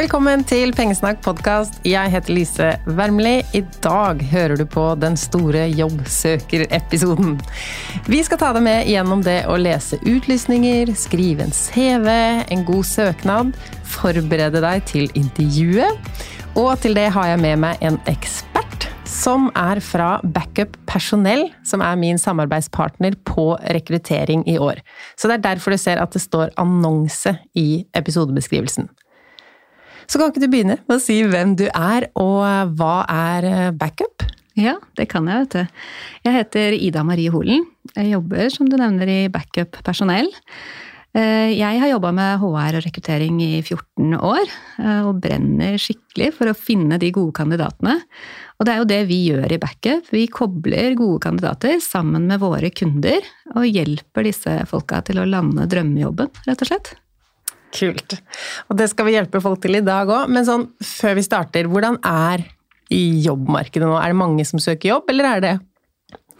Velkommen til Pengesnakk podkast. Jeg heter Lise Wermli. I dag hører du på den store jobbsøkerepisoden. Vi skal ta deg med gjennom det å lese utlysninger, skrive en CV, en god søknad, forberede deg til intervjuet. Og til det har jeg med meg en ekspert som er fra Backup Personell, som er min samarbeidspartner på rekruttering i år. Så det er derfor du ser at det står annonse i episodebeskrivelsen. Så kan ikke du begynne med å si hvem du er, og hva er eh, backup? Ja, det kan jeg, vet du. Jeg heter Ida Marie Holen. Jeg jobber, som du nevner, i backup personell. Eh, jeg har jobba med HR og rekruttering i 14 år, eh, og brenner skikkelig for å finne de gode kandidatene. Og det er jo det vi gjør i backup. Vi kobler gode kandidater sammen med våre kunder, og hjelper disse folka til å lande drømmejobben, rett og slett. Kult. Og det skal vi hjelpe folk til i dag òg. Men sånn, før vi starter, hvordan er jobbmarkedet nå? Er det mange som søker jobb, eller er det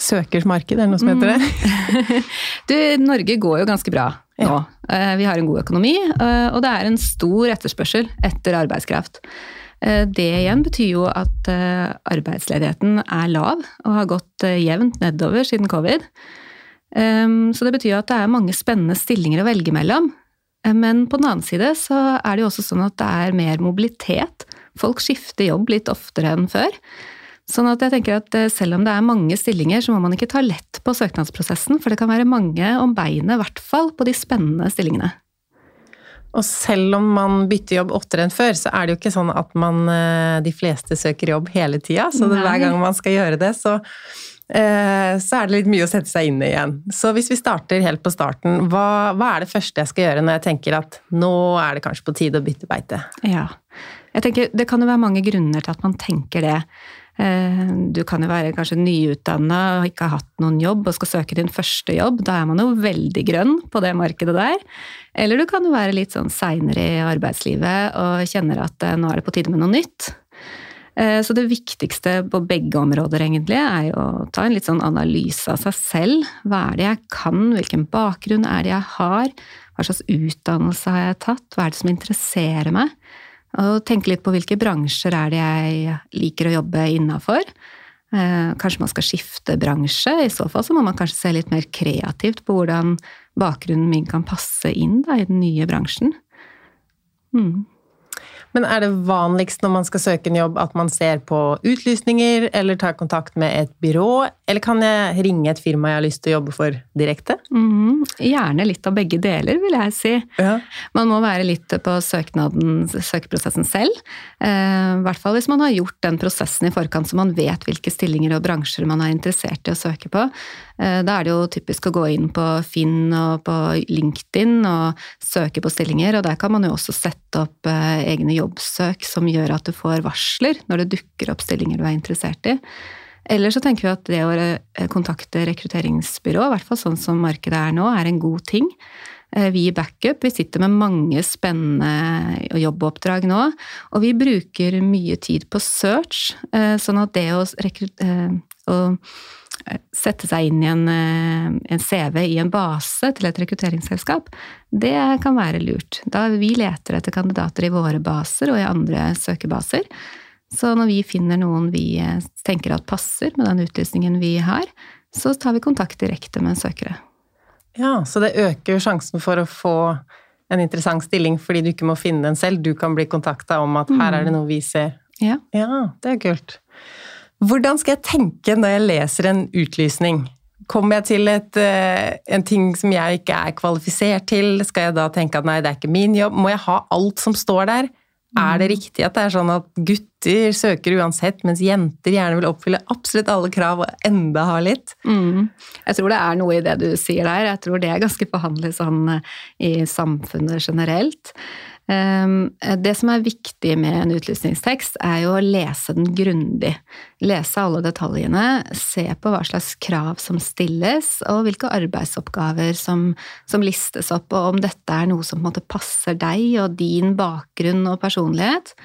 søkers marked, er det noe som heter det? Mm. du, Norge går jo ganske bra nå. Ja. Eh, vi har en god økonomi, eh, og det er en stor etterspørsel etter arbeidskraft. Eh, det igjen betyr jo at arbeidsledigheten er lav og har gått jevnt nedover siden covid. Så det betyr at det er mange spennende stillinger å velge mellom. Eh, men på den annen side så er det jo også sånn at det er mer mobilitet. Folk skifter jobb litt oftere enn før. Sånn at jeg tenker at eh, selv om det er mange stillinger, så må man ikke ta lett på søknadsprosessen, for det kan være mange om beinet, i hvert fall på de spennende stillingene. Og selv om man bytter jobb oftere enn før, så er det jo ikke sånn at man eh, de fleste søker jobb hele tida. Så hver gang man skal gjøre det, så så er det litt mye å sette seg inn i igjen. Så hvis vi starter helt på starten, hva, hva, er det første jeg skal gjøre når jeg tenker at nå er det kanskje på tide å bytte beite? Ja, jeg tenker Det kan jo være mange grunner til at man tenker det. Eh, du kan jo være kanskje nyutdanna og ikke har hatt noen jobb og skal søke din første jobb. Da er man jo veldig grønn på det markedet der. Eller du kan jo være litt sånn seinere i arbeidslivet og kjenner at eh, nå er det på tide med noe nytt. Eh, så det viktigste på begge områder egentlig er jo å ta en litt sånn analyse av seg selv. Hva er det jeg kan, hvilken bakgrunn er det jeg har, hva slags utdannelse har jeg tatt, hva er det som interesserer meg? Og tenke litt på hvilke bransjer er det jeg liker å jobbe innafor. Eh, kanskje man skal skifte bransje. I så fall så må man kanskje se litt mer kreativt på hvordan bakgrunnen min kan passe inn da, i den nye bransjen. Mm. Men er det vanligst når man skal søke en jobb at man ser på utlysninger eller tar kontakt med et byrå, eller kan jeg ringe et firma jeg har lyst til å jobbe for direkte? Mm, gjerne litt av begge deler, vil jeg si. Ja. Man må være litt på søknaden, søkeprosessen selv. Eh, I hvert fall hvis man har gjort den prosessen i forkant så man vet hvilke stillinger og bransjer man er interessert i å søke på. Eh, da er det jo typisk å gå inn på Finn og på LinkedIn og søke på stillinger, og der kan man jo også sette opp eh, egne jobbsøk som gjør at du får varsler når det dukker opp stillinger du er interessert i. Eller så tenker vi at det å eh, kontakte rekrutteringsbyrå, i hvert fall sånn som markedet er nå, er en god ting. Eh, vi i Backup vi sitter med mange spennende jobboppdrag nå, og vi bruker mye tid på search, eh, sånn at det å, å sette seg inn i en, en, CV i en base til et rekrutteringsselskap, det kan være lurt. Da vi leter etter kandidater i våre baser og i andre søkebaser, så når vi finner noen vi eh, tenker at passer med den utlysningen vi har, så tar vi kontakt direkte med søkere. Ja, så det øker sjansen for å få en interessant stilling fordi du ikke må finne den selv. Du kan bli kontakta om at her er det mm. noe vi ser. Ja. ja, det er kult. Hvordan skal jeg tenke når jeg leser en utlysning? Kommer jeg til et, eh, en ting som jeg ikke er kvalifisert til, skal jeg da tenke at nei, det er ikke min jobb? Må jeg ha alt som står der? Er det mm. riktig at det er sånn at gutter søker uansett, mens jenter gjerne vil oppfylle absolutt alle krav og enda ha litt? Mm. Jeg tror det er noe i det du sier der. Jeg tror det er ganske forhandlet sånn eh, i samfunnet generelt. Ehm, det som er viktig med en utlysningstekst, er jo å lese den grundig. Lese alle detaljene, se på hva slags krav som stilles, og hvilke arbeidsoppgaver som, som listes opp, og om dette er noe som passer deg og din bakgrunn og personlighet.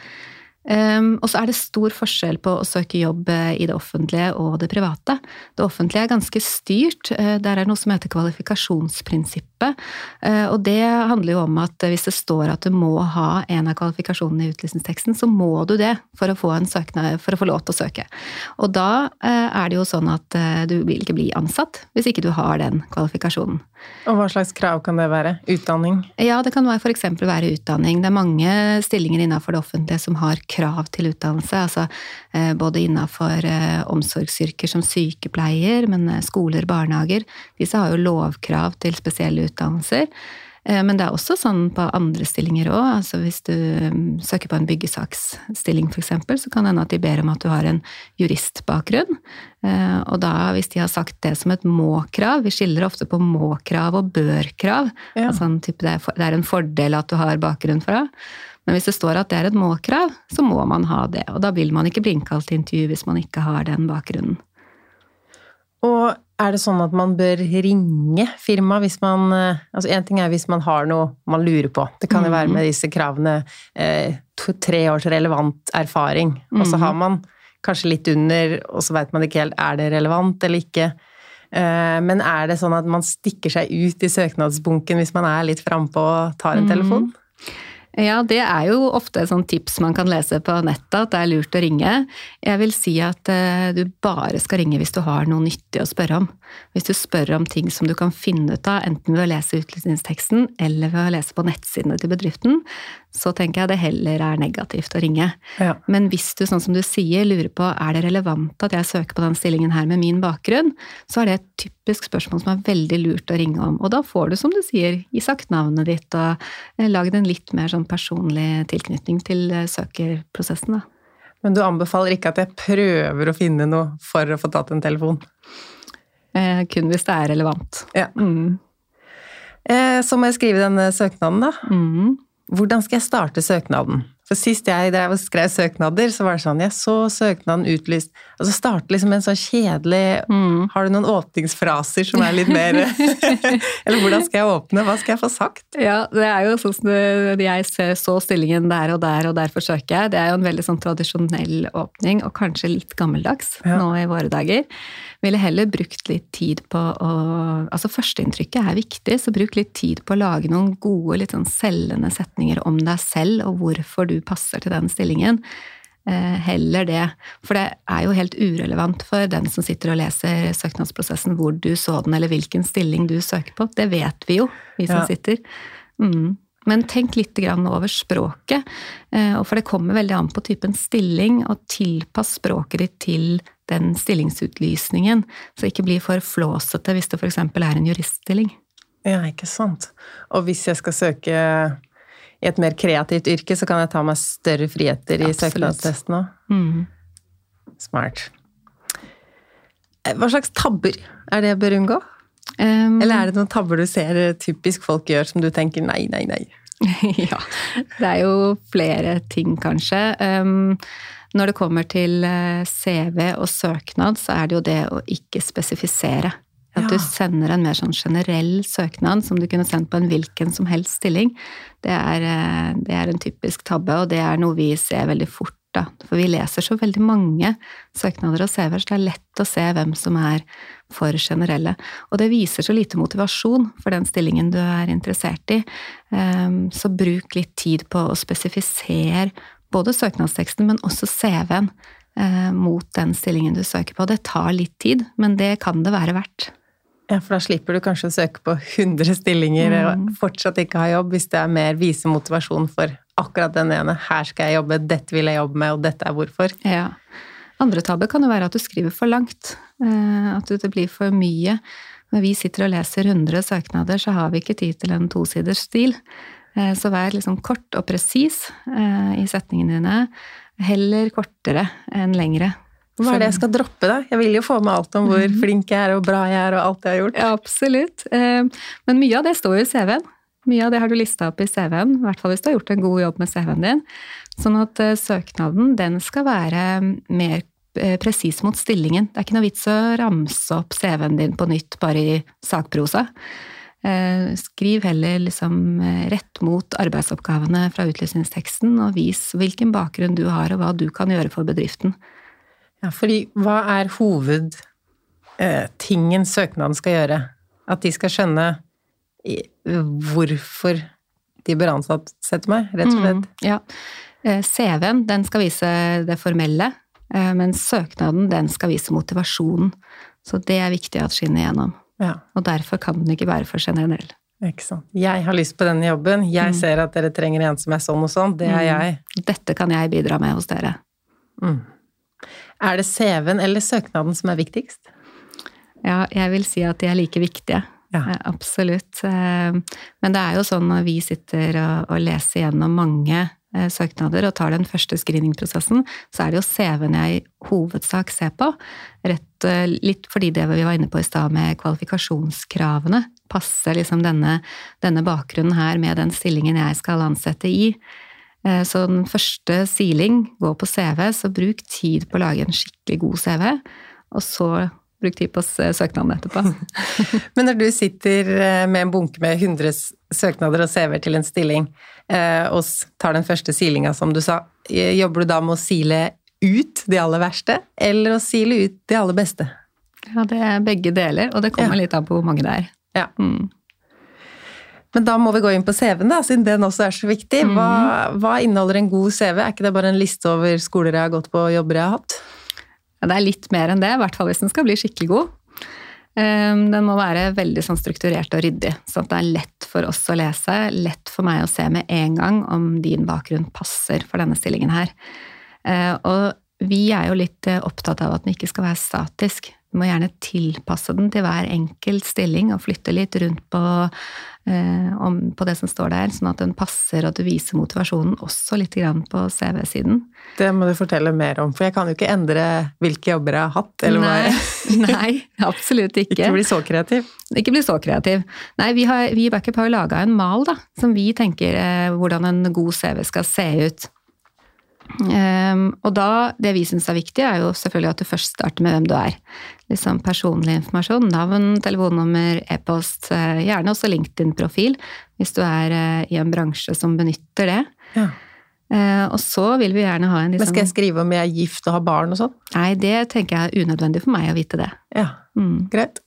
Um, og så er det stor forskjell på å søke jobb eh, i det offentlige og det private. Det offentlige er ganske styrt. Uh, der er det noe som heter kvalifikasjonsprinsippet. Uh, og det handler jo om at hvis det står at du må ha en av kvalifikasjonene i utlysningsteksten, så må du det for å få, søknad, for å få lov til å søke. Og da er det jo sånn at du vil ikke bli ansatt hvis ikke du har den kvalifikasjonen. Og hva slags krav kan det være? Utdanning? Ja, det kan f.eks. være utdanning. Det er mange stillinger innenfor det offentlige som har krav til utdannelse. Altså eh, både innenfor eh, omsorgsyrker som sykepleier, men eh, skoler, barnehager. Disse har jo lovkrav til spesielle utdannelser. Men det er også sånn på andre stillinger òg. Altså hvis du mm, søker på en byggesaksstilling f.eks., så kan det hende at de ber om at du har en juristbakgrunn. Og da, hvis de har sagt det som et må-krav Vi skiller ofte på må-krav og bør-krav. Ja. Altså, det er en fordel at du har bakgrunn fra. Men hvis det står at det er et må-krav, så må man ha det. Og da vil man ikke bli innkalt til intervju hvis man ikke har den bakgrunnen. Og er det sånn at man bør ringe firmaet hvis man eh, Altså En ting er hvis man har noe man lurer på. Det kan jo være mm. med disse kravene eh, to, tre års relevant erfaring. Og så har man kanskje litt under, og så veit man ikke helt er det relevant eller ikke. Eh, men er det sånn at man stikker seg ut i søknadsbunken hvis man er litt frampå og tar en telefon? mm. Ja, det er jo ofte et sånt tips man kan lese på nettet, at det er lurt å ringe. Jeg vil si at eh, du bare skal ringe hvis du har noe nyttig å spørre om. Hvis du spør om ting som du kan finne ut av, enten ved å lese utlysningsteksten eller ved å lese på nettsidene til bedriften, så tenker jeg det heller er negativt å ringe. Ja. Men hvis du, sånn som du sier, lurer på er det relevant at jeg søker på den stillingen her med min bakgrunn, så er det et typisk spørsmål som er veldig lurt å ringe om. Og da får du, som du sier, gi sagt navnet ditt og eh, lagd en litt mer sånn personlig tilknytning til eh, søkerprosessen, da. Men du anbefaler ikke at jeg prøver å finne noe for å få tatt en telefon? Eh, kun hvis det er relevant. Ja. Mm. Eh, så må jeg skrive denne søknaden, da. Mm. Hvordan skal jeg starte søknaden? For sist jeg skrev søknader, så var det sånn Jeg så søknaden utlyst Og så starter liksom en sånn kjedelig mm. Har du noen åpningsfraser som er litt mer Eller hvordan skal jeg åpne? Hva skal jeg få sagt? Ja, det er jo sånn som jeg så stillingen der og der, og derfor søker jeg. Det er jo en veldig sånn tradisjonell åpning, og kanskje litt gammeldags ja. nå i våre dager. Ville heller brukt litt tid på å Altså førsteinntrykket er viktig, så bruk litt tid på å lage noen gode, litt sånn selgende setninger om deg selv, og hvorfor du passer til den stillingen. Eh, heller det. For det er jo helt urelevant for den som sitter og leser søknadsprosessen, hvor du så den, eller hvilken stilling du søker på. Det vet vi jo, vi som ja. sitter. Mm. Men tenk litt over språket, eh, for det kommer veldig an på typen stilling, og tilpass språket ditt til den stillingsutlysningen, så ikke bli for flåsete hvis det f.eks. er en juriststilling. Ja, ikke sant. Og hvis jeg skal søke i et mer kreativt yrke, så kan jeg ta meg større friheter i søknadstesten òg. Mm. Smart. Eh, hva slags tabber er det jeg bør unngå? Um, Eller er det noen tabber du ser typisk folk gjør som du tenker nei, nei, nei? ja, det er jo flere ting, kanskje. Um, når det kommer til eh, CV og søknad, så er det jo det å ikke spesifisere. At du sender en mer sånn generell søknad som du kunne sendt på en hvilken som helst stilling. Det er, eh, det er en typisk tabbe, og det er noe vi ser veldig fort da. For vi leser så veldig mange søknader og CV-er, så det er lett å se hvem som er for generelle. Og det viser så lite motivasjon for den stillingen du er interessert i. Ehm, så bruk litt tid på å spesifisere både søknadsteksten, men også CV-en eh, mot den stillingen du søker på. Det tar litt tid, men det kan det være verdt. Ja, for da slipper du kanskje å søke på 100 stillinger mm. og fortsatt ikke ha jobb, hvis det er mer vise motivasjon for akkurat den ene. Her skal jeg jobbe, dette vil jeg jobbe med, og dette er hvorfor. Ja. Andre tabber kan jo være at du skriver for langt. Eh, at det blir for mye. Når vi sitter og leser 100 søknader, så har vi ikke tid til en tosiders stil. Eh, så vær liksom kort og presis eh, i setningene dine. Heller kortere enn lengre. Hva er det jeg skal droppe, da? Jeg vil jo få med alt om hvor mhm. flink jeg er og bra jeg er og alt jeg har gjort. Ja, absolutt. Men mye av det står jo i CV-en. Mye av det har du lista opp i CV-en, i hvert fall hvis du har gjort en god jobb med CV-en din. Sånn at eh, søknaden den skal være mer eh, presis mot stillingen. Det er ikke noe vits å ramse opp CV-en din på nytt bare i sakprosa. Eh, skriv heller liksom eh, rett mot arbeidsoppgavene fra utlysningsteksten, og vis hvilken bakgrunn du har, og hva du kan gjøre for bedriften. Ja, fordi hva er hovedtingen eh, søknaden skal gjøre? At de skal skjønne hvorfor de bør ansette meg, rett og slett? Mm, ja. CV-en, den skal vise det formelle, mens søknaden, den skal vise motivasjonen. Så det er viktig at skinner igjennom. Ja. Og derfor kan den ikke være for generell. Ikke sant. Jeg har lyst på denne jobben, jeg mm. ser at dere trenger en som er sånn og sånn, det er mm. jeg. Dette kan jeg bidra med hos dere. Mm. Er det CV-en eller søknaden som er viktigst? Ja, jeg vil si at de er like viktige. Ja. Eh, absolutt. Eh, men det er jo sånn når vi sitter og leser gjennom mange Eh, søknader og tar den første screeningprosessen, så er det jo CV-en jeg i hovedsak ser på. Rett, litt fordi det vi var inne på i stad med kvalifikasjonskravene. Passer liksom denne, denne, bakgrunnen her med den stillingen jeg skal ansette i? Eh, så den første siling går på CV, så bruk tid på å lage en skikkelig god CV. Og så bruk tid på søknaden etterpå. Men når du sitter med en bunke med 100 søknader og CV-er til en stilling, Eh, og tar den første silinga, som du sa. Eh, jobber du da med å sile ut de aller verste, eller å sile ut de aller beste? Ja, det er begge deler, og det kommer ja. litt an på hvor mange det er. Ja. Mm. Men da må vi gå inn på CV-en, da, siden den også er så viktig. Hva, mm. hva, inneholder en god CV? Er ikke det bare en liste over skoler jeg har gått på og jobber jeg har hatt? Ja, det er litt mer enn det, i hvert fall hvis den skal bli skikkelig god. Ehm, den må være veldig sånn strukturert og ryddig, sånn at det er lett for oss å lese, lett for meg å se med en gang om din bakgrunn passer for denne stillingen her. Ehm, og vi er jo litt eh, opptatt av at den ikke skal være statisk. Du må gjerne tilpasse den til hver enkelt stilling og flytte litt rundt på, eh, om, på det som står der, sånn at den passer og at du viser motivasjonen også litt grann på CV-siden. Det må du fortelle mer om, for jeg kan jo ikke endre hvilke jobber jeg har hatt. eller nei, nei, absolutt ikke. Ikke bli så kreativ. Ikke bli så kreativ. Nei, vi, har, vi i Backup har jo laga en mal da, som vi tenker eh, hvordan en god CV skal se ut. Um, og da, det vi syns er viktig, er jo selvfølgelig at du først starter med hvem du er. Liksom personlig informasjon, navn, telefonnummer, e-post, uh, gjerne også LinkedIn-profil, hvis du er uh, i en bransje som benytter det. Ja. Uh, og så vil vi gjerne ha en liksom, Men Skal jeg skrive om jeg er gift og har barn og sånn? Nei, det tenker jeg er unødvendig for meg å vite det. Ja, mm. greit.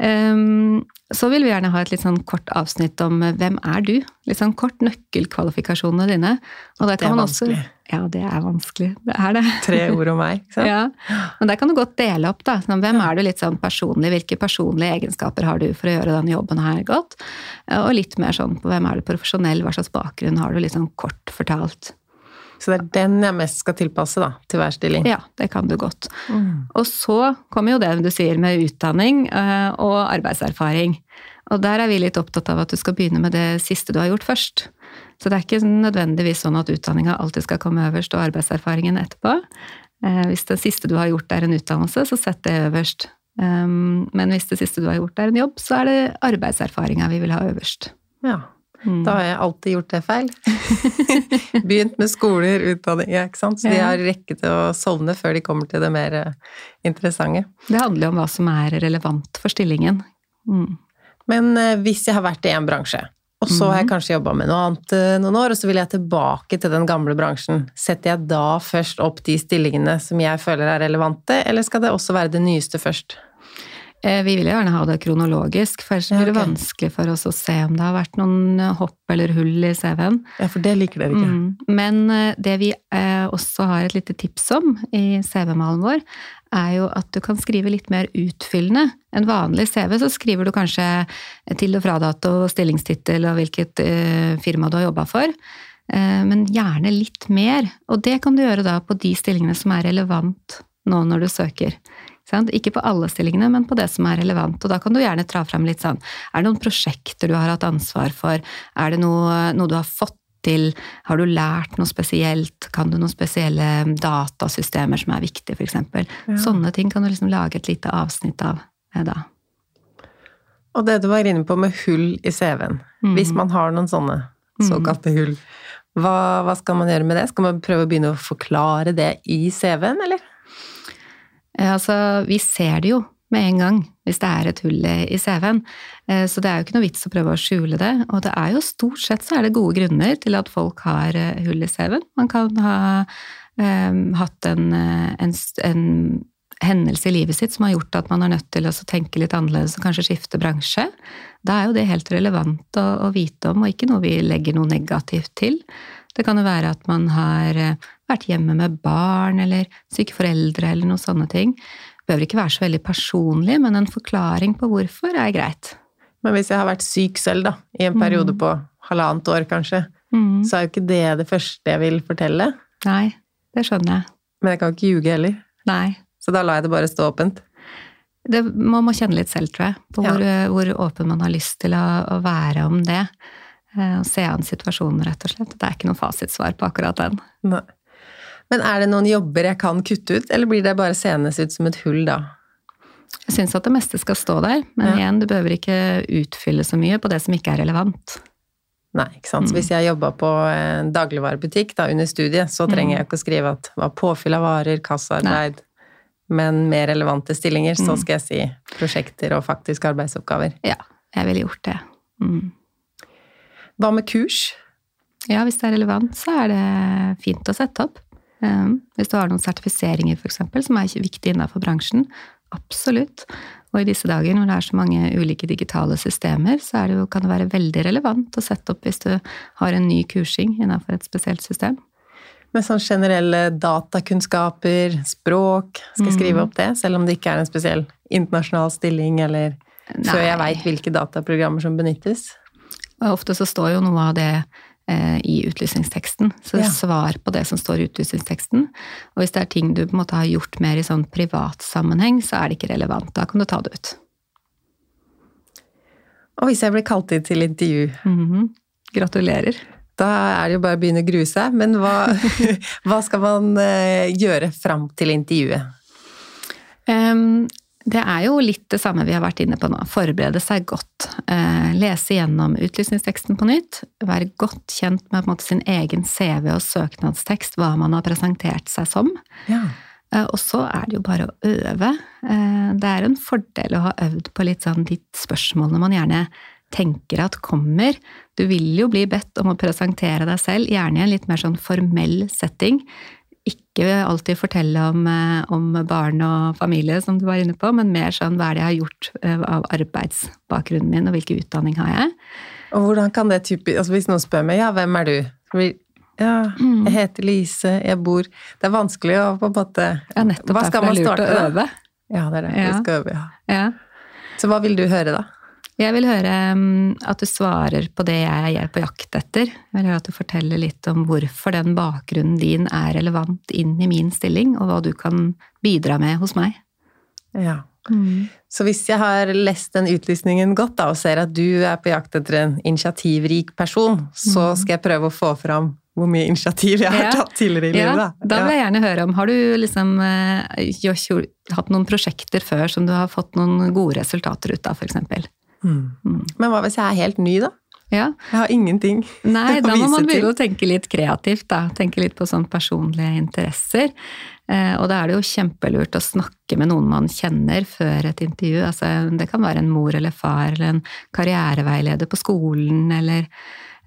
Um, så vil vi gjerne ha et litt sånn kort avsnitt om eh, hvem er du? Litt sånn kort nøkkelkvalifikasjonene dine. og det er vanskelig. Også, ja, det er vanskelig. Det er det. Tre ord om meg, ikke sant? Ja. Men der kan du godt dele opp, da. Sånn, hvem er du litt sånn personlig? Hvilke personlige egenskaper har du for å gjøre denne jobben her godt? Og litt mer sånn på hvem er du profesjonell, hva slags bakgrunn har du, litt sånn kort fortalt. Så det er den jeg mest skal tilpasse da, til hver stilling? Ja, det kan du godt. Mm. Og så kommer jo det du sier med utdanning eh, og arbeidserfaring. Og der er vi litt opptatt av at du skal begynne med det siste du har gjort først. Så det er ikke nødvendigvis sånn at utdanninga alltid skal komme øverst og arbeidserfaringen etterpå. Eh, hvis det siste du har gjort er en utdannelse, så sett det øverst. Ehm, men hvis det siste du har gjort er en jobb, så er det arbeidserfaringa vi vil ha øverst. Ja. Mm. Da har jeg alltid gjort det feil. Begynt med skoler, utdanning, ja, ikke sant. Så de har rekket å sovne før de kommer til det mer eh, interessante. Det handler jo om hva som er relevant for stillingen. Mm. Men eh, hvis jeg har vært i én bransje, og så har jeg mm. kanskje jobba med noe annet eh, noen år, og så vil jeg tilbake til den gamle bransjen. Setter jeg da først opp de stillingene som jeg føler er relevante, eller skal det også være det nyeste først? Eh, vi vil gjerne ha det kronologisk, for ellers blir det okay. vanskelig for oss å se om det har vært noen eh, hopp eller hull i CV-en. Ja, for det liker dere ikke. Mm. Men eh, det vi også har et lite tips om i CV-malen vår, er jo at du kan skrive litt mer utfyllende. En vanlig CV så skriver du kanskje til- og fradato, stillingstittel og hvilket firma du har jobba for. Men gjerne litt mer. Og det kan du gjøre da på de stillingene som er relevant nå når du søker. Ikke på alle stillingene, men på det som er relevant. Og da kan du gjerne tra frem litt sånn Er det noen prosjekter du har hatt ansvar for? Er det noe, noe du har fått til? Har du lært noe spesielt? Kan du noen spesielle datasystemer som er viktige, f.eks.? Ja. Sånne ting kan du liksom lage et lite avsnitt av eh, da. Og det du var inne på med hull i CV-en. Mm. Hvis man har noen sånne mm. såkalte hull, hva, hva, skal man gjøre med det? Skal man prøve å begynne å forklare det i CV-en, eller? Altså, vi ser det jo med en gang hvis det er et hull i CV-en. Eh, så det er jo ikke noe vits å prøve å skjule det. Og det er jo stort sett så er det gode grunner til at folk har eh, hull i CV-en. Man kan ha um, hatt en, en, en, hendelse i livet sitt som har gjort at man er nødt til å tenke litt annerledes og kanskje skifte bransje. Da er jo det helt relevant å, å vite om, og ikke noe vi legger noe negativt til. Det kan jo være at man har vært hjemme med barn eller syke foreldre eller noen sånne ting behøver ikke være så veldig personlig, men en forklaring på hvorfor er greit. Men hvis jeg har vært syk selv, da, i en periode mm. på halvannet år kanskje, mm. så er jo ikke det det første jeg vil fortelle. Nei, det skjønner jeg. Men jeg kan ikke ljuge heller. Nei. Så da lar jeg det bare stå åpent. Det, man må kjenne litt selv, tror jeg, på ja. hvor åpen man har lyst til å, å være om det. Eh, og se an situasjonen, rett og slett. Det er ikke noe fasitsvar på akkurat den. Nei. Men er det noen jobber jeg kan kutte ut, eller blir det bare seende ut som et hull da? Jeg syns at det meste skal stå der, men ja. igjen, du behøver ikke utfylle så mye på det som ikke er relevant. Nei, ikke sant. Så hvis jeg jobba på en dagligvarebutikk da, under studiet, så trenger jeg ikke å skrive at det var påfyll av varer, kassaarbeid. Men mer relevante stillinger, så mm. skal jeg si prosjekter og faktiske arbeidsoppgaver. Ja, jeg ville gjort det. Mm. Hva med kurs? Ja, hvis det er relevant, så er det fint å sette opp. Ehm, hvis du har noen sertifiseringer f.eks. som er viktig innenfor bransjen. Absolutt. Og i disse dager når det er så mange ulike digitale systemer, så det jo, kan det være veldig relevant å sette opp hvis du har en ny kursing innenfor et spesielt system. Med sånn generelle datakunnskaper, språk, skal jeg skrive mm. opp det? Selv om det ikke er en spesiell internasjonal stilling, eller Nei. før jeg veit hvilke dataprogrammer som benyttes? Ofte så står jo noe av det i utlysningsteksten. Så ja. svar på det som står i utlysningsteksten. Og hvis det er ting du på en måte har gjort mer i sånn privat sammenheng, så er det ikke relevant. Da kan du ta det ut. Og hvis jeg blir kalt inn til intervju mm -hmm. Gratulerer. Da er det jo bare å begynne å grue seg. Men hva, hva skal man eh, gjøre fram til intervjuet? Um, det er jo litt det samme vi har vært inne på nå. Forberede seg godt. Eh, lese gjennom utlysningsteksten på nytt. Være godt kjent med måte, sin egen CV og søknadstekst, hva man har presentert seg som. Ja. Eh, og så er det jo bare å øve. Eh, det er en fordel å ha øvd på litt sånn de spørsmålene man gjerne tenker at kommer. Du vil jo bli bedt om å presentere deg selv, gjerne i en litt mer sånn formell setting ikke alltid fortelle om, eh, om, barn og familie, som du var inne på, men mer sånn hva er det jeg har gjort eh, av arbeidsbakgrunnen min, og hvilken utdanning har jeg? Og hvordan kan det typisk altså Hvis noen spør meg ja, hvem er du? Ja, jeg heter Lise, jeg bor Det er vanskelig å på en måte Ja, nettopp hva skal man starte med? Ja, det er det. Ja. Vi skal øve, ja. ja. Så hva vil du høre, da? Jeg vil høre mm, at du svarer på det jeg er på jakt etter. Jeg vil høre at du forteller litt om hvorfor den bakgrunnen din er relevant inn i min stilling, og hva du kan bidra med hos meg. Ja. Mm. Så hvis jeg har lest den utlysningen godt da, og ser at du er på jakt etter en initiativrik person, så mm. skal jeg prøve å få fram hvor mye initiativ jeg har ja. tatt tidligere i livet. Da. Da vil jeg gjerne høre om Har du liksom eh, hatt noen prosjekter før som du har fått noen gode resultater ut av, f.eks.? Mm. Men hva hvis jeg er helt ny, da? Ja. Jeg har ingenting Nei, da må man begynne å tenke litt kreativt, da. Tenke litt på sånn personlige interesser. Eh, og da er det jo kjempelurt å snakke med noen man kjenner før et intervju. Altså, det kan være en mor eller far eller en karriereveileder på skolen eller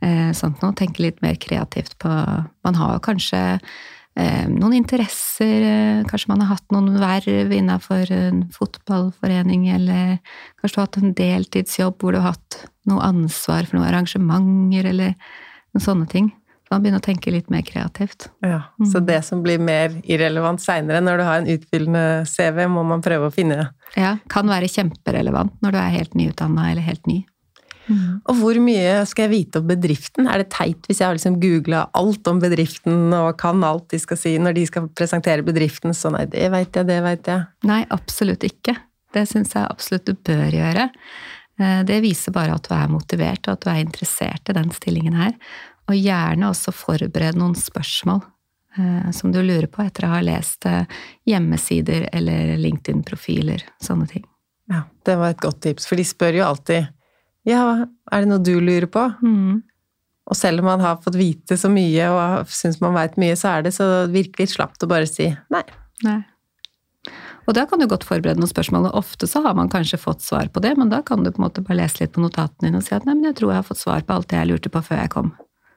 eh, sånt noe. Tenke litt mer kreativt på Man har jo kanskje noen interesser, eh, kanskje man har hatt noen verv innenfor en fotballforening, eller kanskje du har hatt en deltidsjobb hvor du har hatt noe ansvar for noen arrangementer, eller noen sånne ting. Så man begynner å tenke litt mer kreativt. Ja, Så mm. det som blir mer irrelevant seinere når du har en utfyllende CV, må man prøve å finne? Ja, kan være kjemperelevant når du er helt nyutdanna eller helt ny. Mm. Og hvor mye skal jeg vite om bedriften? Er det teit hvis jeg har liksom googla alt om bedriften og kan alt de skal si når de skal presentere bedriften? Så nei, det veit jeg, det veit jeg. Nei, absolutt ikke. Det syns jeg absolutt du bør gjøre. Eh, det viser bare at du er motivert, og at du er interessert i den stillingen her. Og gjerne også forbered noen spørsmål eh, som du lurer på etter å ha lest eh, hjemmesider eller LinkedIn-profiler. Sånne ting. Ja, det var et godt tips, for de spør jo alltid ja, er det noe du lurer på? Mm. Og selv om man har fått vite så mye og syns man veit mye, så er det så virkelig slapt å bare si nei. nei. Og da kan du godt forberede noen spørsmål, og ofte så har man kanskje fått svar på det, men da kan du på en måte bare lese litt på notatene dine og si at nei, men jeg tror jeg har fått svar på alt det jeg lurte på før jeg kom.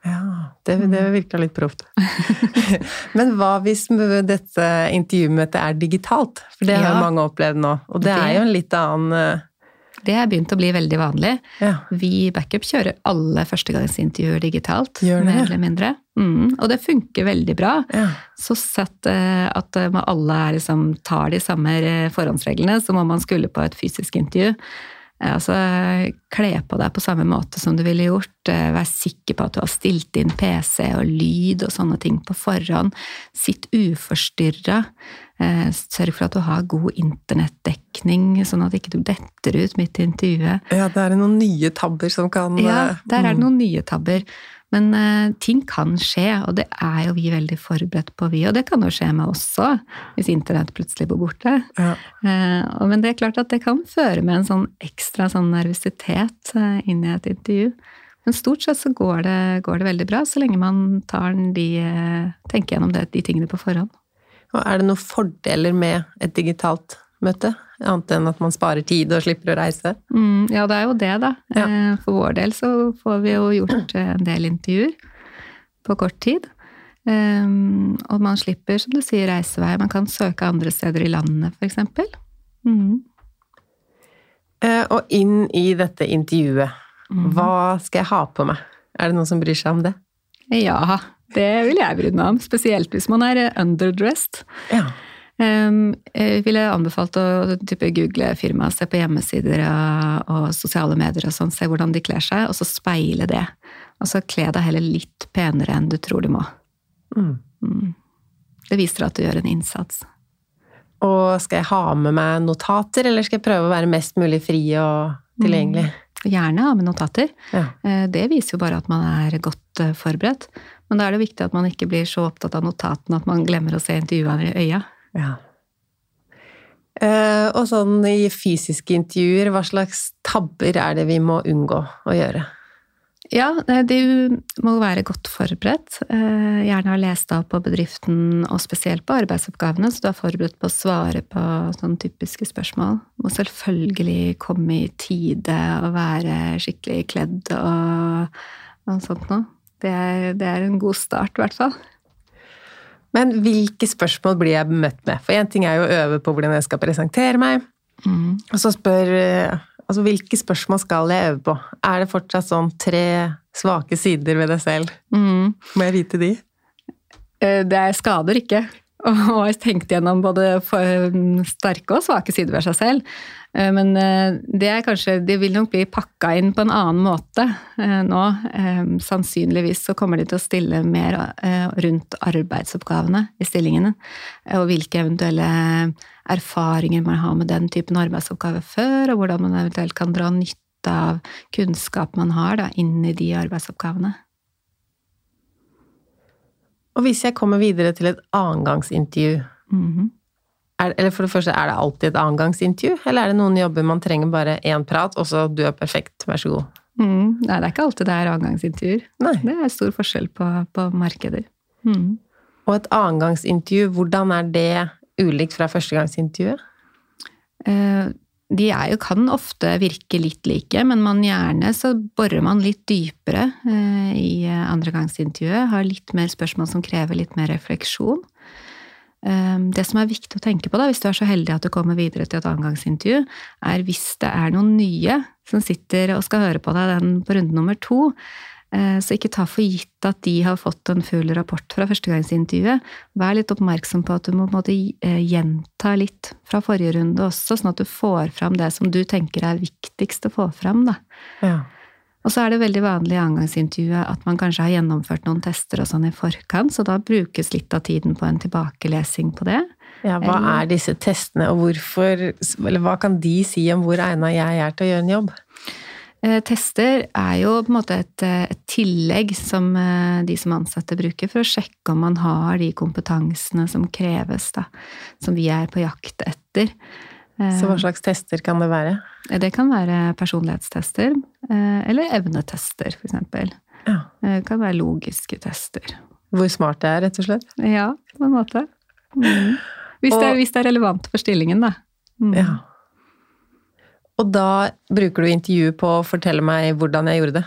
Ja, det, det virka litt proft. men hva hvis dette intervjumøtet er digitalt? For det har ja, mange opplevd nå, og det, det er jo en litt annen eh, det er begynt å bli veldig vanlig. Ja. Vi i Backup kjører alle førstegangsintervjuer digitalt. Gjør det? Mer eller mindre. Mm, og det funker veldig bra. Ja. Så sett uh, at uh, alle liksom, tar de samme eh, forhåndsreglene som om man skulle på et fysisk intervju. Altså, kle på deg på samme måte som du ville gjort. Vær sikker på at du har stilt inn PC og lyd og sånne ting på forhånd. Sitt uforstyrra. Eh, sørg for at du har god internettdekning, sånn at ikke du detter ut midt i intervjuet. Ja, der er noen nye tabber som kan Ja, eh, der er det mm. noen nye tabber. Men uh, ting kan skje, og det er jo vi veldig forberedt på, vi. Og det kan jo skje med oss også, hvis internett plutselig bor borte. Ja. Uh, men det er klart at det kan føre med en sånn ekstra sånn nervøsitet uh, inn i et intervju. Men stort sett så går det, går det veldig bra, så lenge man tar de, tenker gjennom det, de tingene på forhånd. Og er det noen fordeler med et digitalt møte? Annet enn at man sparer tid og slipper å reise? Mm, ja, det er jo det, da. Ja. Eh, for vår del så får vi jo gjort en del intervjuer på kort tid. Um, og man slipper, som du sier, reisevei. Man kan søke andre steder i landet, f.eks. Mm. Uh, og inn i dette intervjuet, mm. hva skal jeg ha på meg? Er det noen som bryr seg om det? Ja, det vil jeg brydd meg om. Spesielt hvis man er underdressed. Ja. Um, jeg ville anbefalt å type google firmaet, se på hjemmesider og, og sosiale medier og sånn, se hvordan de kler seg, og så speile det. Og så kle deg heller litt penere enn du tror du må. Mm. Mm. Det viser at du gjør en innsats. Og skal jeg ha med meg notater, eller skal jeg prøve å være mest mulig fri og tilgjengelig? Mm. Gjerne ha med notater. Ja. Eh, det viser jo bare at man er godt eh, forberedt. Men da er det viktig at man ikke blir så opptatt av notatene at man glemmer å se intervjuene i øya. Ja. Uh, og sånn i fysiske intervjuer, hva slags tabber er det vi må unngå å gjøre? Ja, du må være godt forberedt. Uh, gjerne ha lest av på bedriften, og spesielt på arbeidsoppgavene, så du er forberedt på å svare på sånne typiske spørsmål. Du må selvfølgelig komme i tide og være skikkelig kledd og, og sånt noe. Det er, det er en god start, i hvert fall. Men hvilke spørsmål blir jeg møtt med? For én ting er jo å øve på hvordan jeg skal presentere meg. Mm. Og så spør altså hvilke spørsmål skal jeg øve på? Er det fortsatt sånn tre svake sider ved deg selv? Mm. Må jeg vite de? Eh, det skader ikke. Og jeg tenkt gjennom både sterke og svake sider ved seg selv. Eh, men eh, det er kanskje De vil nok bli pakka inn på en annen måte eh, nå. Sannsynligvis så kommer de til å stille mer rundt arbeidsoppgavene i stillingene. Og hvilke eventuelle erfaringer man har med den typen arbeidsoppgaver før, og hvordan man eventuelt kan dra nytte av kunnskap man har da, inn i de arbeidsoppgavene. Og hvis jeg kommer videre til et annengangsintervju, mm -hmm. Er, eller for det første, er det alltid et annengangsintervju, eller er det noen jobber man trenger bare én prat, og så du er perfekt, vær så god? Mm. Nei, det er ikke alltid det er annengangsintervjuer. Det er stor forskjell på, på markeder. Mm. Og et annengangsintervju, hvordan er det ulikt fra førstegangsintervjuet? Eh, de jo, kan ofte virke litt like, men man gjerne så borer man litt dypere eh, i andregangsintervjuet. Har litt mer spørsmål som krever litt mer refleksjon. Eh, det som er viktig å tenke på da, hvis du er så heldig at du kommer videre til et angangsintervju, er hvis det er noen nye som sitter og skal høre på deg den på runde nummer to, Eh, så ikke ta for gitt at de har fått en full rapport fra førstegangsintervjuet. Vær litt oppmerksom på at du må eh, gjenta litt fra forrige runde også, sånn at du får fram det som du tenker er viktigst å få fram. Da. Ja. Og så er det veldig vanlig i angangsintervjuet at man kanskje har gjennomført noen tester og sånn i forkant, så da brukes litt av tiden på en tilbakelesing på det. Ja, Hva er disse testene, og hvorfor Eller hva kan de si om hvor egna jeg er til å gjøre en jobb? Eh, tester er jo på en måte et, eh, et, tillegg som eh, de som ansatte bruker for å sjekke om man har de kompetansene som kreves, da, som vi er på jakt etter. Så hva slags tester kan det være? Det kan være personlighetstester, eller evnetester, eksempel. Ja. Det kan være logiske tester. Hvor smart det er, rett og slett? Ja, på en måte. Mm. Hvis, og, det, hvis, det, er relevant for stillingen, da. Mm. Ja. Og da bruker du intervjuet på å fortelle meg hvordan jeg gjorde det?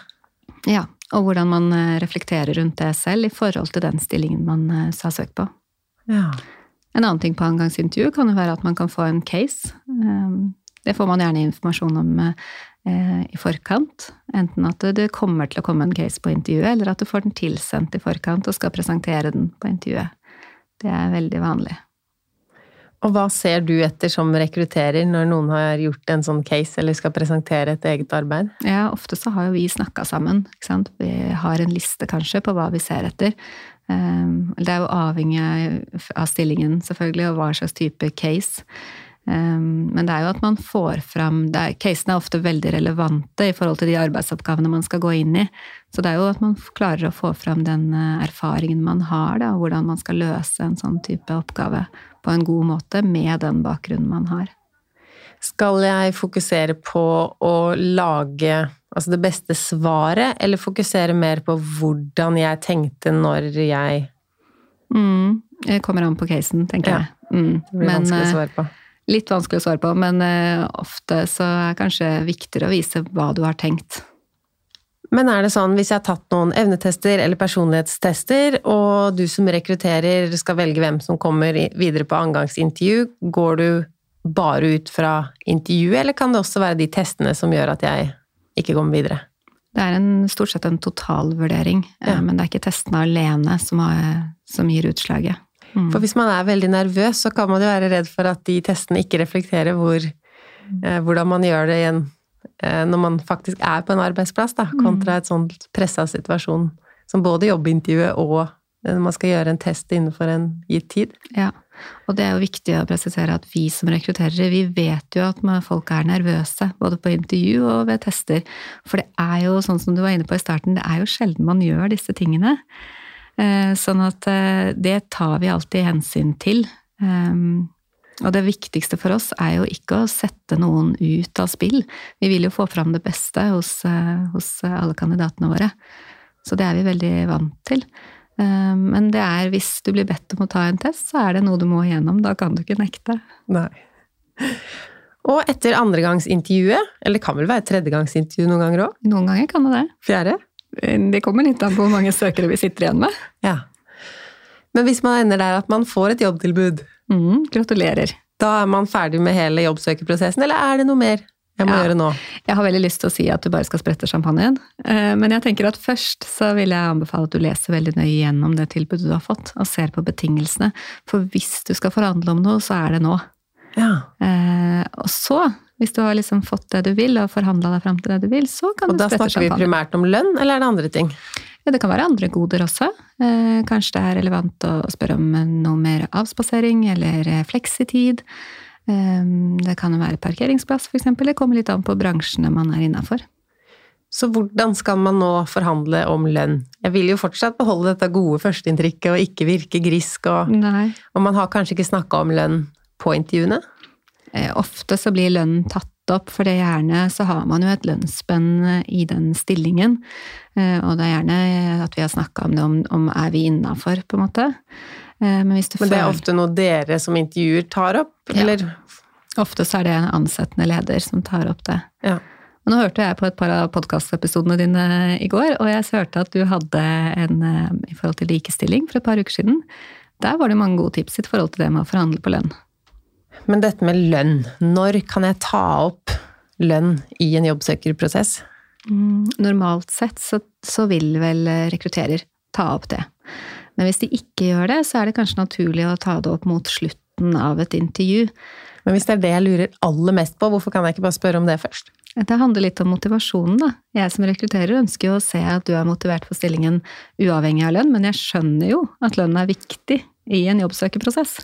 Ja, og hvordan man eh, reflekterer rundt det selv i forhold til den stillingen man sa søk på. Ja. En annen ting på angangsintervju kan jo være at man kan få en case. Ehm, det får man gjerne informasjon om eh, i forkant. Enten at det kommer til å komme en case på intervjuet, eller at du får den tilsendt i forkant og skal presentere den på intervjuet. Det er veldig vanlig. Og hva ser du etter som rekrutterer når noen har gjort en sånn case eller skal presentere et eget arbeid? Ja, ofte så har jo vi snakka sammen. Ikke sant? Vi har en liste kanskje på hva vi ser etter. Ehm, det er jo avhengig av stillingen selvfølgelig, og hva slags type case. Ehm, men det er jo at man får fram Casene er ofte veldig relevante i forhold til de arbeidsoppgavene man skal gå inn i. Så det er jo at man klarer å få fram den eh, erfaringen man har, da, hvordan man skal løse en sånn type oppgave på en god måte med den bakgrunnen man har. Skal jeg fokusere på å lage altså det beste svaret, eller fokusere mer på hvordan jeg tenkte når jeg mm, Det kommer an på casen, tenker ja. jeg. Mm. Det blir men, vanskelig å svare på. Eh, litt vanskelig å svare på, men uh, ofte så er det kanskje viktigere å vise hva du har tenkt. Men er det sånn, hvis jeg har tatt noen evnetester eller personlighetstester, og du som rekrutterer skal velge hvem som kommer videre på angangsintervju, går du bare ut fra intervjuet, eller kan det også være de testene som gjør at jeg ikke kommer videre? Det er en, stort sett en totalvurdering, eh, ja. men det er ikke testene alene som, har, som gir utslaget. Mm. For hvis man er veldig nervøs, så kan man jo være redd for at de testene ikke reflekterer hvor, eh, hvordan man gjør det igjen Eh, når man faktisk er på en arbeidsplass, da, kontra et sånt pressa situasjon som både jobbintervjuet og når man skal gjøre en test innenfor en gitt tid. Ja, og det er jo viktig å presisere at vi som rekrutterere, vi vet jo at folk er nervøse, både på intervju og ved tester. For det er jo, sånn som du var inne på i starten, det er jo sjelden man gjør disse tingene. Eh, sånn at eh, det tar vi alltid hensyn til. Ehm, og det viktigste for oss er jo ikke å sette noen ut av spill. Vi vil jo få fram det beste hos, eh, hos alle kandidatene våre. Så det er vi veldig vant til. Eh, men det er, hvis du blir bedt om å ta en test, så er det noe du må igjennom. Da kan du ikke nekte. Nei. Og etter andregangsintervjuet, eller det kan vel være tredjegangsintervju noen ganger òg? Noen ganger kan det det. Fjerde? Det kommer litt an på hvor mange søkere vi sitter igjen med. Ja. Men hvis man ender der at man får et jobbtilbud, Mm, gratulerer. Da er man ferdig med hele jobbsøkerprosessen, eller er det noe mer jeg må ja, gjøre nå? Jeg har veldig lyst til å si at du bare skal sprette champagnen, eh, men jeg tenker at først så vil jeg anbefale at du leser veldig nøye gjennom det tilbudet du har fått, og ser på betingelsene. For hvis du skal forhandle om noe, så er det nå. Ja. Eh, og så, hvis du har liksom fått det du vil, og forhandla deg fram til det du vil, så kan og du sprette champagne. Og da snakker vi primært om lønn, eller er det andre ting? Ja, det kan være andre goder også. Eh, kanskje det er relevant å spørre om noe mer avspasering eller eh, fleksitid. Eh, det kan være parkeringsplass, f.eks. Det kommer litt an på bransjene man er innafor. Så hvordan skal man nå forhandle om lønn? Jeg vil jo fortsatt beholde dette gode førsteinntrykket og ikke virke grisk, og, og man har kanskje ikke snakka om lønn på intervjuene? Ofte så blir lønnen tatt opp, for det er gjerne så har man jo et lønnsspenn eh, i den stillingen. Eh, og det er gjerne at vi har snakka om det, om, om er vi innafor, på en måte. Eh, men, Men det er ofte noe dere som intervjuer tar opp, ja. eller? Ofte så er det en ansettende leder som tar opp det. Ja. Nå hørte jeg på et par av podkastepisodene dine i går, og jeg hørte at du hadde en i forhold til likestilling for et par uker siden. Der var det mange gode tips i forhold til det med å forhandle på lønn. Men dette med lønn, når kan jeg ta opp lønn i en jobbsøkerprosess? Mm, normalt sett så, så, vil vel rekrutterer ta opp det. Men hvis de ikke gjør det, så er det kanskje naturlig å ta det opp mot slutten av et intervju. Men hvis det er det jeg lurer aller mest på, hvorfor kan jeg ikke bare spørre om det først? Det handler litt om motivasjonen, da. Jeg som rekrutterer ønsker jo å se at du er motivert for stillingen uavhengig av lønn, men jeg skjønner jo at lønn er viktig i en jobbsøkerprosess.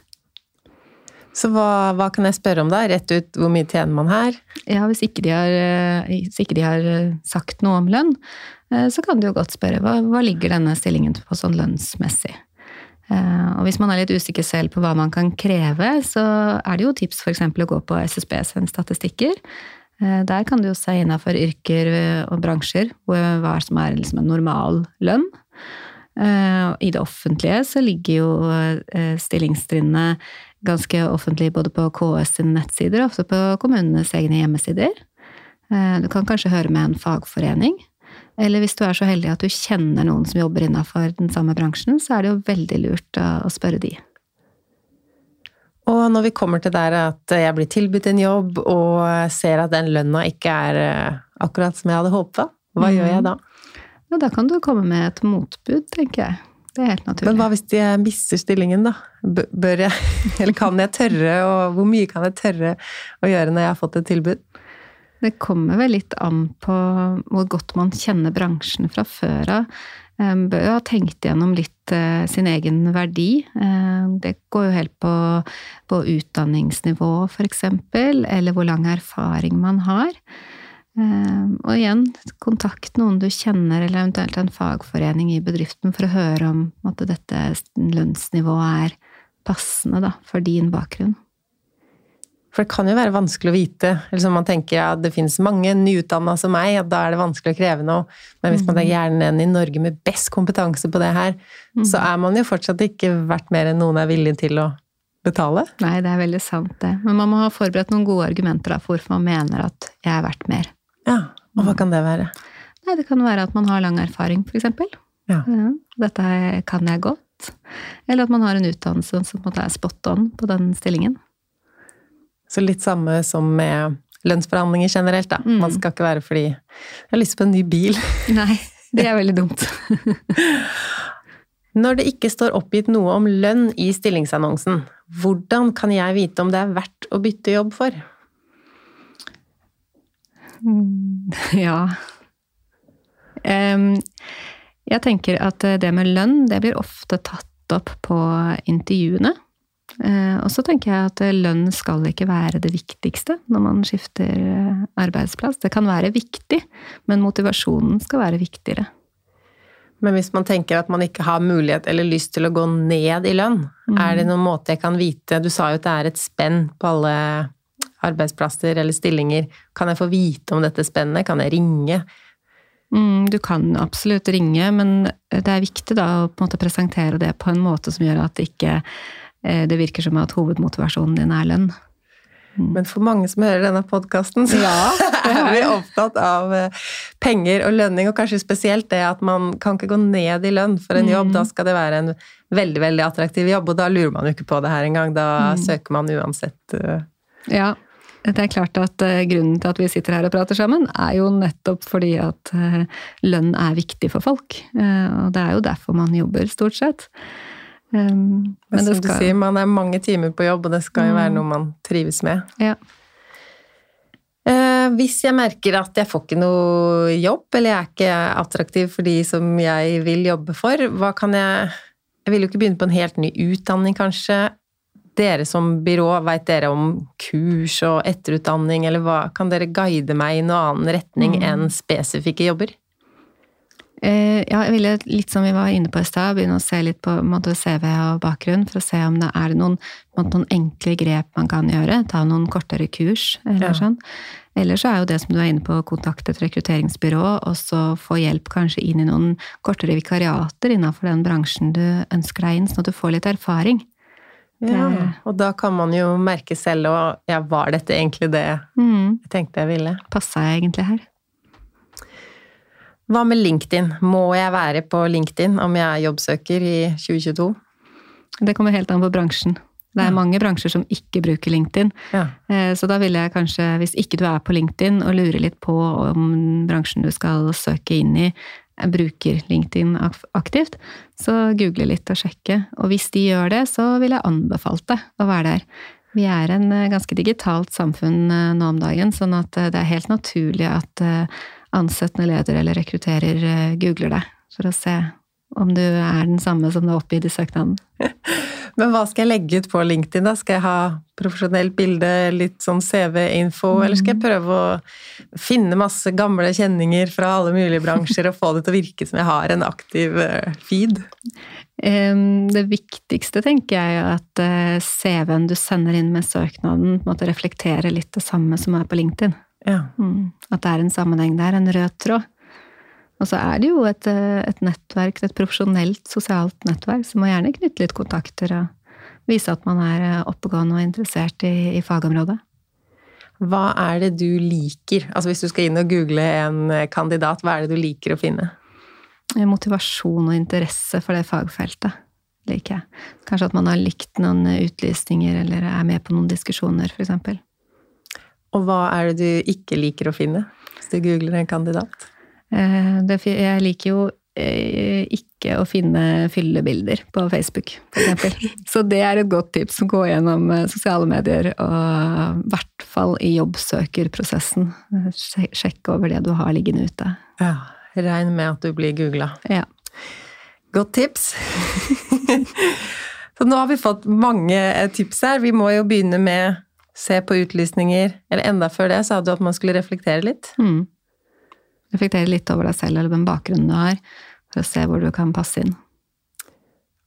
Så hva, hva, kan jeg spørre om da? Rett ut hvor mye tjener man her? Ja, hvis ikke de har, eh, ikke de har eh, sagt noe om lønn, eh, så kan du jo godt spørre hva, hva ligger denne stillingen på sånn lønnsmessig? Og hvis man er litt usikker selv på hva man kan kreve, så er det jo tips f.eks. å gå på SSB sine statistikker. Der kan du jo se innafor yrker og bransjer hva som er liksom en normal lønn. I det offentlige så ligger jo stillingstrinnene ganske offentlig både på KS sine nettsider og også på kommunenes egne hjemmesider. Eh, du kan kanskje høre med en fagforening. Eller hvis du er så heldig at du kjenner noen som jobber innafor den samme bransjen, så er det jo veldig lurt å spørre de. Og når vi kommer til der at jeg blir tilbudt en jobb og ser at den lønna ikke er eh, akkurat som jeg hadde håpa, hva mm. gjør jeg da? Ja, da kan du komme med et motbud, tenker jeg. Det er helt naturlig. Men hva hvis jeg mister stillingen, da? Bør jeg, eller kan jeg tørre, og hvor mye kan jeg tørre å gjøre når jeg har fått et tilbud? Det kommer vel litt an på hvor godt man kjenner bransjen fra før av. Bør jo ha tenkt gjennom litt eh, sin egen verdi. Det går jo helt på, på utdanningsnivå, eksempel, eller hvor lang erfaring man har. Og igjen, kontakt noen du kjenner, eller eventuelt en fagforening i bedriften, for å høre om at dette lønnsnivået er passende da, for din bakgrunn. For det kan jo være vanskelig å vite. Eller så man tenker at ja, det finnes mange nyutdanna som meg, at da er det vanskelig å kreve noe. Men hvis man er gjerne mm. en i Norge med best kompetanse på det her, så er man jo fortsatt ikke verdt mer enn noen er villig til å betale. Nei, det er veldig sant, det. Men man må ha forberedt noen gode argumenter da, for hvorfor man mener at jeg er verdt mer. Ja, og hva kan det være? Nei, det kan være at man har lang erfaring, for eksempel. Ja. ja. Dette kan jeg godt. Eller at man har en utdannelse som på en måte er spot on på den stillingen. Så litt samme som med lønnsforhandlinger generelt, da. Mm. Man skal ikke være fordi jeg har lyst på en ny bil. Nei, det er veldig dumt. Når det ikke står oppgitt noe om lønn i stillingsannonsen, hvordan kan jeg vite om det er verdt å bytte jobb for? Mm, ja Jeg tenker at det med lønn, det blir ofte tatt opp på intervjuene. Eh, og så tenker jeg at lønn skal ikke være det viktigste når man skifter eh, arbeidsplass. Det kan være viktig, men motivasjonen skal være viktigere. Men hvis man tenker at man ikke har mulighet eller lyst til å gå ned i lønn, mm. er det noen måte jeg kan vite Du sa jo at det er et spenn på alle arbeidsplasser eller stillinger. Kan jeg få vite om dette spennet? Kan jeg ringe? Mm, du kan absolutt ringe, men det er viktig da å på en måte presentere det på en måte som gjør at det ikke Eh, det virker som at hovedmotivasjonen din er lønn. Mm. Men for mange som hører denne podkasten, så ja, er vi opptatt av eh, penger og lønning, og kanskje spesielt det at man kan ikke gå ned i lønn for en jobb. Mm. Da skal det være en veldig veldig attraktiv jobb, og da lurer man jo ikke på det her engang. Da mm. søker man uansett. Eh. Ja, det er klart at grunnen til at vi sitter her og prater sammen, er jo nettopp fordi at lønn er viktig for folk. Og det er jo derfor man jobber, stort sett. Um, men som skal... du sier, man er mange timer på jobb, og det skal jo være mm. noe man trives med. Ja. Hvis jeg merker at jeg får ikke noe jobb, eller jeg er ikke attraktiv for de som jeg vil jobbe for, hva kan jeg Jeg vil jo ikke begynne på en helt ny utdanning, kanskje. Dere som byrå, veit dere om kurs og etterutdanning, eller hva? Kan dere guide meg i noen annen retning mm. enn spesifikke jobber? Eh, ja, jeg ville litt som vi var inne på i stad, begynne å se litt på måte, CV og bakgrunn, for å se om det er noen, noen enkle grep man kan gjøre. Ta noen kortere kurs, eller ja. sånn. Eller så er jo det som du er inne på, kontakte et rekrutteringsbyrå, og så få hjelp kanskje inn i noen kortere vikariater innenfor den bransjen du ønsker deg inn, sånn at du får litt erfaring. Ja, og da kan man jo merke selv og ja, var dette egentlig det mm. jeg tenkte jeg ville? Passa jeg egentlig her? Hva med LinkedIn? Må jeg være på LinkedIn om jeg er jobbsøker i 2022? Det kommer helt an på bransjen. Det er ja. mange bransjer som ikke bruker LinkedIn. Ja. Eh, så da ville jeg kanskje, hvis ikke du er på LinkedIn og lurer litt på om bransjen du skal søke inn i, bruker LinkedIn aktivt, så google litt og sjekke. Og hvis de gjør det, så vil jeg anbefalt det å være der. Vi er en eh, ganske digitalt samfunn eh, nå om dagen, sånn at det er helt naturlig at ansettende leder eller rekrutterer eh, googler deg for å se om du er den samme som du har oppgitt i søknaden. Men hva skal jeg legge ut på LinkedIn, da? Skal jeg ha profesjonelt bilde, litt sånn CV-info, mm. eller skal jeg prøve å finne masse gamle kjenninger fra alle mulige bransjer og få det til å virke som jeg har en aktiv eh, feed? Det viktigste tenker jeg er at eh, CV-en du sender inn med søknaden, måtte reflektere litt det samme som er på LinkedIn. Ja. Mm. At det er en sammenheng der, en rød tråd. Og så er det jo et, et nettverk, et profesjonelt sosialt nettverk, som må gjerne knytte litt kontakter og Vise at man er eh, oppegående og interessert i, i, fagområdet. Hva er det du liker? Altså Hvis du skal inn og google en eh, kandidat, hva er det du liker å finne? Motivasjon og interesse for det fagfeltet liker jeg. Kanskje at man har likt noen utlysninger eller er med på noen diskusjoner, f.eks. Og hva er det du ikke liker å finne hvis du googler en kandidat? Jeg liker jo Eh, ikke å finne fyllebilder på Facebook, f.eks. Så det er et godt tips. Gå gjennom eh, sosiale medier, og i hvert fall i jobbsøkerprosessen. Sjekk over det du har liggende ute. Ja. Regn med at du blir googla. Ja. Godt tips. Så nå har vi fått mange eh, tips her. Vi må jo begynne med se på utlysninger. Eller enda før det sa du at man skulle reflektere litt. Mm. Reflektere litt over deg selv eller den bakgrunnen du har, for å se hvor du kan passe inn.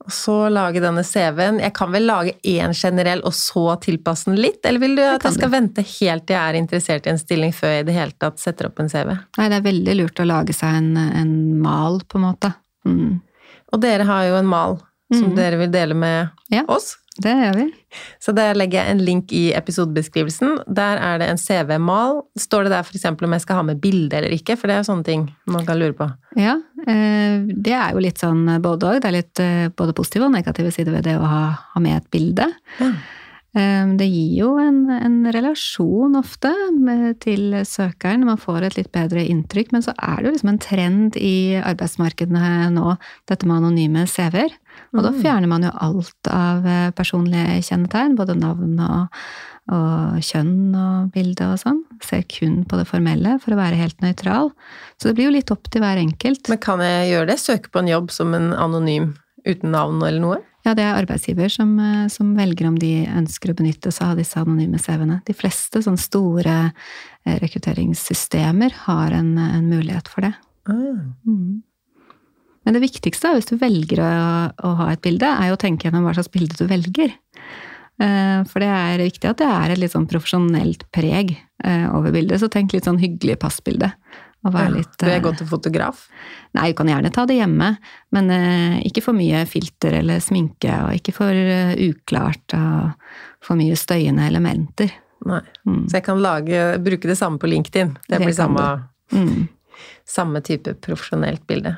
Og så lage denne CV-en. Jeg kan vel lage én generell, og så tilpasse den litt? Eller vil du at jeg skal du. vente helt til jeg er interessert i en stilling, før jeg i det hele tatt setter opp en CV? Nei, det er veldig lurt å lage seg en, en mal, på en måte. Mm. Og dere har jo en mal som mm. dere vil dele med ja. oss. Det gjør vi. Så der legger jeg en link i episodebeskrivelsen. Der er det en CV-mal. Står det der f.eks. om jeg skal ha med bilde eller ikke? For det er jo sånne ting man kan lure på. Ja, eh, det er jo litt sånn både òg. Det er litt eh, både positive og negative sider ved det å ha, ha med et bilde. Ja. Eh, det gir jo en, en relasjon ofte med, til søkeren, man får et litt bedre inntrykk. Men så er det jo liksom en trend i arbeidsmarkedene nå, dette med anonyme CV-er. Og da mm. fjerner man jo alt av eh, personlige kjennetegn, både navn og, og kjønn og bilde og sånn. Ser kun på det formelle for å være helt nøytral. Så det blir jo litt opp til hver enkelt. Men kan jeg gjøre det? Søke på en jobb som en anonym uten navn eller noe? Ja, det er arbeidsgiver som, eh, som, velger om de ønsker å benytte seg av disse anonyme CV-ene. De fleste sånne store eh, rekrutteringssystemer har en, en mulighet for det. Ah. Mm. Men det viktigste hvis du velger å, å, ha et bilde, er jo å tenke gjennom hva slags bilde du velger. Eh, for det er viktig at det er et litt sånn profesjonelt preg eh, over bildet. Så tenk litt sånn hyggelig passbilde. Litt, du er godt til fotograf? Nei, du kan gjerne ta det hjemme. Men ikke for mye filter eller sminke, og ikke for uklart og for mye støyende elementer. Nei. Mm. Så jeg kan lage, bruke det samme på LinkedIn? Det, det blir samme, mm. samme type profesjonelt bilde?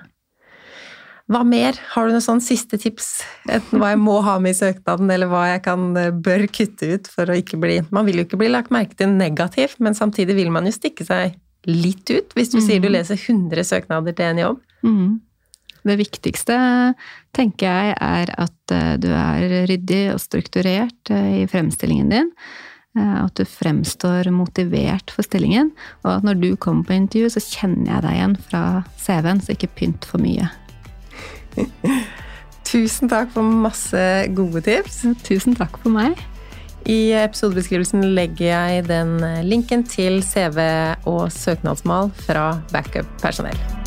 Hva mer? Har du noen sånn siste tips? Hva jeg må ha med i søknaden, eller hva jeg kan, eh, bør kutte ut for å ikke bli Man vil jo ikke bli lagt merke til negativt, men samtidig vil man jo stikke seg litt ut, hvis du mm. sier du leser 100 søknader til en jobb. Mm. Det viktigste, tenker jeg, er at eh, du er ryddig og strukturert eh, i fremstillingen din. At du fremstår motivert for stillingen, og at når du kommer på intervju, så kjenner jeg deg igjen fra CV-en, så ikke pynt for mye. Tusen takk for masse gode tips. Tusen takk for meg. I episodebeskrivelsen legger jeg den linken til CV og søknadsmal fra backup-personell.